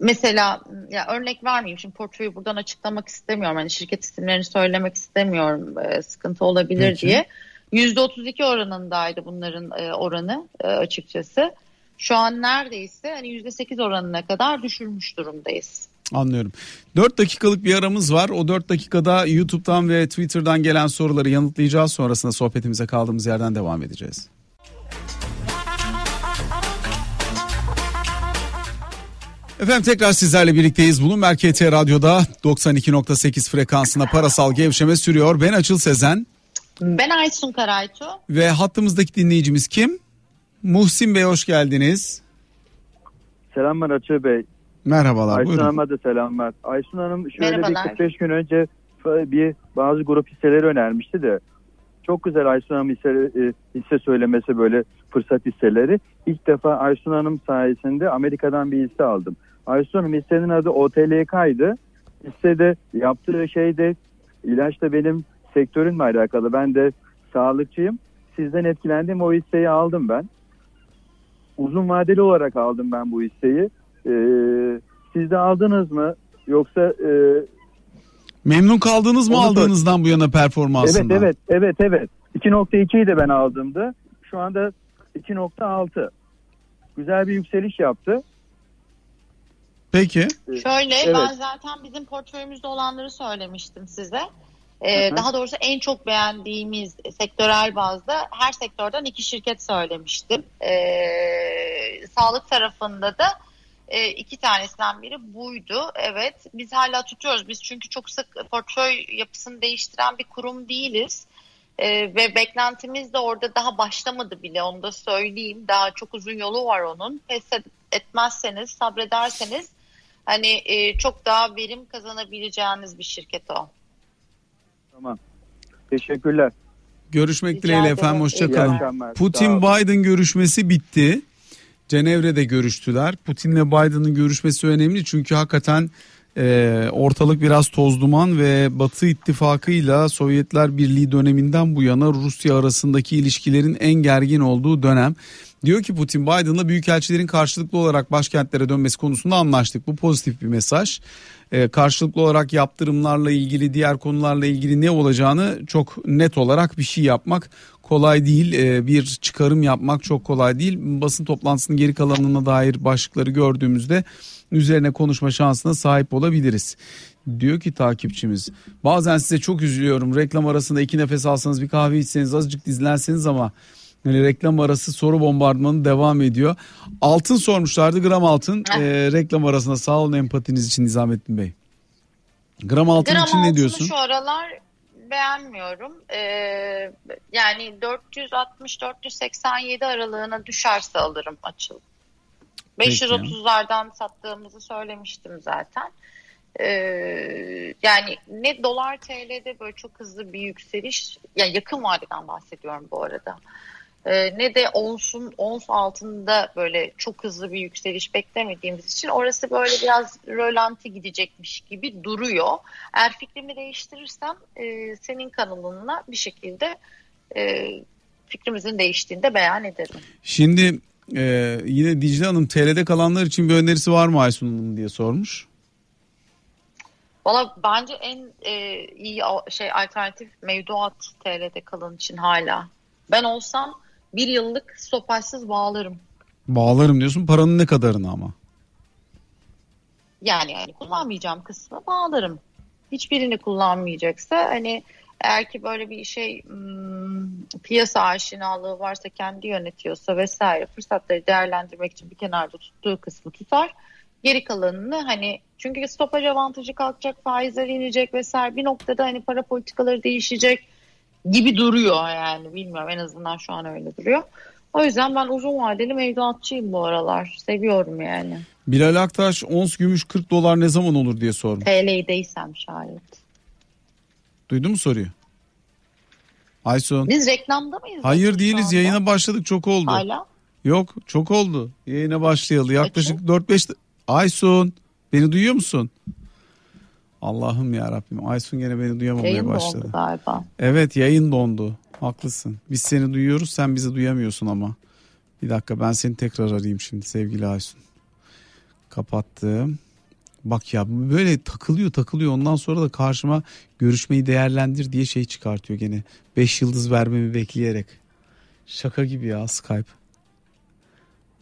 B: mesela ya örnek vermeyeyim şimdi portföyü buradan açıklamak istemiyorum. Hani şirket isimlerini söylemek istemiyorum. E, sıkıntı olabilir Peki. diye. %32 oranındaydı bunların e, oranı e, açıkçası. Şu an neredeyse hani %8 oranına kadar düşürmüş durumdayız.
A: Anlıyorum. 4 dakikalık bir aramız var. O 4 dakikada YouTube'dan ve Twitter'dan gelen soruları yanıtlayacağız. Sonrasında sohbetimize kaldığımız yerden devam edeceğiz. Efendim tekrar sizlerle birlikteyiz. Bloomberg KT Radyo'da 92.8 frekansında parasal gevşeme sürüyor. Ben Açıl Sezen.
B: Ben Aysun Karaytu.
A: Ve hattımızdaki dinleyicimiz kim? Muhsin Bey hoş geldiniz.
G: Selamlar Açıl Bey.
A: Merhabalar.
G: Aysun
A: buyurun.
G: Hanım'a da selamlar. Aysun Hanım şöyle Merhabalar. bir 45 gün önce bir bazı grup hisseleri önermişti de çok güzel Aysun Hanım hisse, e, hisse söylemesi böyle fırsat hisseleri. İlk defa Aysun Hanım sayesinde Amerika'dan bir hisse aldım. Aysun Hanım hissenin adı OTLK'ydı. Hissede yaptığı şey de ilaç da benim sektörümle alakalı. Ben de sağlıkçıyım. Sizden etkilendim o hisseyi aldım ben. Uzun vadeli olarak aldım ben bu hisseyi. Ee, siz de aldınız mı? Yoksa e,
A: Memnun kaldınız mı aldığınızdan bu yana performansından?
G: Evet evet evet evet. 2.2'yi de ben aldımdı. Şu anda 2.6. Güzel bir yükseliş yaptı.
A: Peki.
B: Şöyle evet. ben zaten bizim portföyümüzde olanları söylemiştim size. Ee, daha doğrusu en çok beğendiğimiz sektörel bazda her sektörden iki şirket söylemiştim. Ee, sağlık tarafında da e, iki tanesinden biri buydu. Evet biz hala tutuyoruz. Biz çünkü çok sık portföy yapısını değiştiren bir kurum değiliz. E, ve beklentimiz de orada daha başlamadı bile onu da söyleyeyim. Daha çok uzun yolu var onun. Pes etmezseniz, sabrederseniz hani e, çok daha verim kazanabileceğiniz bir şirket o.
G: Tamam. Teşekkürler.
A: Görüşmek Rica dileğiyle efendim. Hoşçakalın. Putin-Biden görüşmesi bitti. Cenevre'de görüştüler. Putin'le Biden'ın görüşmesi önemli çünkü hakikaten e, ortalık biraz toz duman ve Batı ittifakıyla Sovyetler Birliği döneminden bu yana Rusya arasındaki ilişkilerin en gergin olduğu dönem. Diyor ki Putin Biden'la büyükelçilerin karşılıklı olarak başkentlere dönmesi konusunda anlaştık. Bu pozitif bir mesaj. Ee, karşılıklı olarak yaptırımlarla ilgili diğer konularla ilgili ne olacağını çok net olarak bir şey yapmak kolay değil. Ee, bir çıkarım yapmak çok kolay değil. Basın toplantısının geri kalanına dair başlıkları gördüğümüzde üzerine konuşma şansına sahip olabiliriz. Diyor ki takipçimiz bazen size çok üzülüyorum reklam arasında iki nefes alsanız bir kahve içseniz azıcık dizlenseniz ama yani reklam arası soru bombardımanı devam ediyor. Altın sormuşlardı gram altın e, reklam arasında sağ olun empatiniz için Nizamettin Bey. Gram altın gram için ne diyorsun?
B: şu aralar beğenmiyorum. Ee, yani 460-487 aralığına düşerse alırım açıl. 530'lardan sattığımızı söylemiştim zaten. Ee, yani ne dolar TL'de böyle çok hızlı bir yükseliş yani yakın vadeden bahsediyorum bu arada. Ee, ne de onsun ons altında böyle çok hızlı bir yükseliş beklemediğimiz için orası böyle biraz rölanti gidecekmiş gibi duruyor. Eğer fikrimi değiştirirsem e, senin kanalınla bir şekilde e, fikrimizin değiştiğinde beyan ederim.
A: Şimdi e, yine Dicle Hanım TL'de kalanlar için bir önerisi var mı Aysun Hanım diye sormuş.
B: Valla bence en e, iyi şey alternatif mevduat TL'de kalan için hala. Ben olsam bir yıllık stopajsız bağlarım.
A: Bağlarım diyorsun paranın ne kadarını ama?
B: Yani, yani kullanmayacağım kısmı bağlarım. Hiçbirini kullanmayacaksa hani eğer ki böyle bir şey hmm, piyasa aşinalığı varsa kendi yönetiyorsa vesaire fırsatları değerlendirmek için bir kenarda tuttuğu kısmı tutar. Geri kalanını hani çünkü stopaj avantajı kalkacak, faizler inecek vesaire bir noktada hani para politikaları değişecek gibi duruyor yani bilmiyorum en azından şu an öyle duruyor. O yüzden ben uzun vadeli mevduatçıyım bu aralar. Seviyorum yani.
A: Bilal Aktaş ons gümüş 40 dolar ne zaman olur diye sormuş.
B: TL'deysem şayet.
A: Duydun mu soruyu? Aysun.
B: Biz reklamda mıyız?
A: Hayır değiliz yayına başladık çok oldu.
B: Hala?
A: Yok çok oldu. Yayına başlayalı yaklaşık 4-5 Aysun beni duyuyor musun? Allah'ım ya Rabbim. Aysun gene beni duyamamaya
B: yayın
A: başladı.
B: Yayın dondu galiba.
A: Evet yayın dondu. Haklısın. Biz seni duyuyoruz sen bizi duyamıyorsun ama. Bir dakika ben seni tekrar arayayım şimdi sevgili Aysun. Kapattım. Bak ya böyle takılıyor takılıyor ondan sonra da karşıma görüşmeyi değerlendir diye şey çıkartıyor gene. 5 yıldız vermemi bekleyerek. Şaka gibi ya Skype.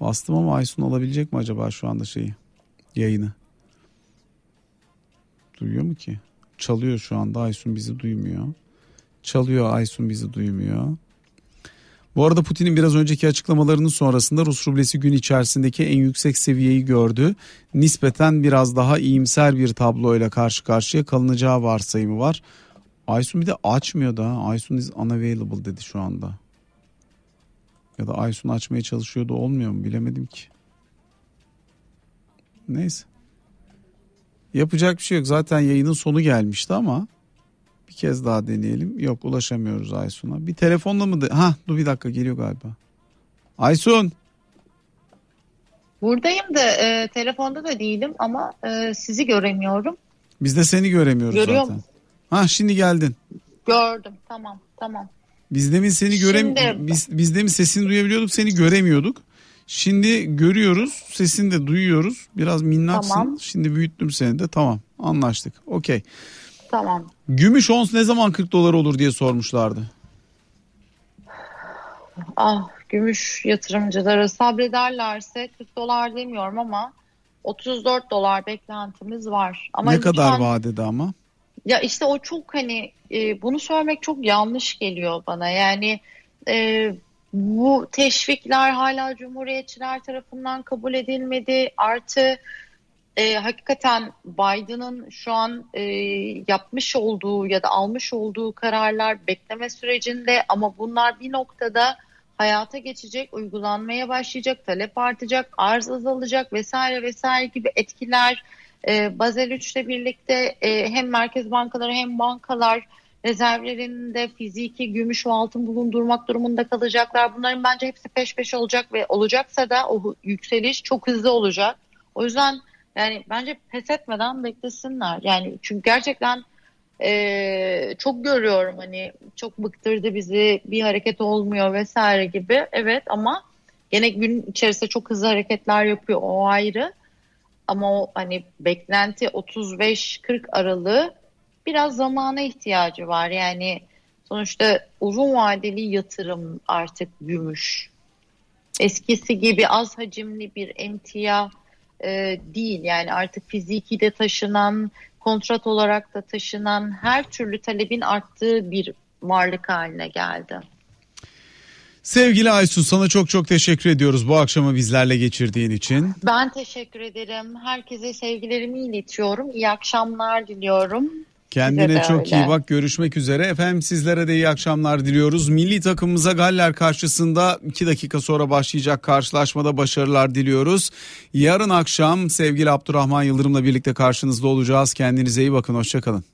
A: Bastım ama Aysun alabilecek mi acaba şu anda şeyi yayını? Duyuyor mu ki? Çalıyor şu anda Aysun bizi duymuyor. Çalıyor Aysun bizi duymuyor. Bu arada Putin'in biraz önceki açıklamalarının sonrasında Rus rublesi gün içerisindeki en yüksek seviyeyi gördü. Nispeten biraz daha iyimser bir tabloyla karşı karşıya kalınacağı varsayımı var. Aysun bir de açmıyor da Aysun is unavailable dedi şu anda. Ya da Aysun açmaya çalışıyordu olmuyor mu bilemedim ki. Neyse. Yapacak bir şey yok. Zaten yayının sonu gelmişti ama bir kez daha deneyelim. Yok ulaşamıyoruz Aysun'a. Bir telefonla mı? De- ha dur bir dakika geliyor galiba. Aysun.
B: Buradayım da e, telefonda da değilim ama e, sizi göremiyorum.
A: Biz de seni göremiyoruz
B: Görüyor
A: zaten. Musun? Ha şimdi geldin.
B: Gördüm tamam tamam.
A: Biz demin seni görem Şimdi... biz, biz demin sesini duyabiliyorduk seni göremiyorduk. Şimdi görüyoruz sesini de duyuyoruz. Biraz minnaksın. Tamam. Şimdi büyüttüm seni de tamam anlaştık. Okey.
B: Tamam.
A: Gümüş ons ne zaman 40 dolar olur diye sormuşlardı.
B: Ah gümüş yatırımcıları sabrederlerse 40 dolar demiyorum ama 34 dolar beklentimiz var. Ama
A: ne kadar an, vadede ama?
B: Ya işte o çok hani e, bunu söylemek çok yanlış geliyor bana. Yani e, bu teşvikler hala Cumhuriyetçiler tarafından kabul edilmedi. Artı e, hakikaten Biden'ın şu an e, yapmış olduğu ya da almış olduğu kararlar bekleme sürecinde ama bunlar bir noktada hayata geçecek, uygulanmaya başlayacak, talep artacak, arz azalacak vesaire vesaire gibi etkiler e, Basel 3 ile birlikte e, hem merkez bankaları hem bankalar rezervlerinde fiziki gümüş ve altın bulundurmak durumunda kalacaklar. Bunların bence hepsi peş peşe olacak ve olacaksa da o yükseliş çok hızlı olacak. O yüzden yani bence pes etmeden beklesinler. Yani çünkü gerçekten e, çok görüyorum hani çok bıktırdı bizi bir hareket olmuyor vesaire gibi. Evet ama Gene gün içerisinde çok hızlı hareketler yapıyor o ayrı. Ama o hani beklenti 35-40 aralığı biraz zamana ihtiyacı var. Yani sonuçta uzun vadeli yatırım artık gümüş. Eskisi gibi az hacimli bir emtia e, değil. Yani artık fiziki de taşınan, kontrat olarak da taşınan her türlü talebin arttığı bir varlık haline geldi.
A: Sevgili Aysun sana çok çok teşekkür ediyoruz bu akşamı bizlerle geçirdiğin için.
B: Ben teşekkür ederim. Herkese sevgilerimi iletiyorum. İyi akşamlar diliyorum.
A: Kendine çok öyle. iyi bak görüşmek üzere. Efendim sizlere de iyi akşamlar diliyoruz. Milli takımımıza Galler karşısında 2 dakika sonra başlayacak karşılaşmada başarılar diliyoruz. Yarın akşam sevgili Abdurrahman Yıldırım'la birlikte karşınızda olacağız. Kendinize iyi bakın hoşçakalın.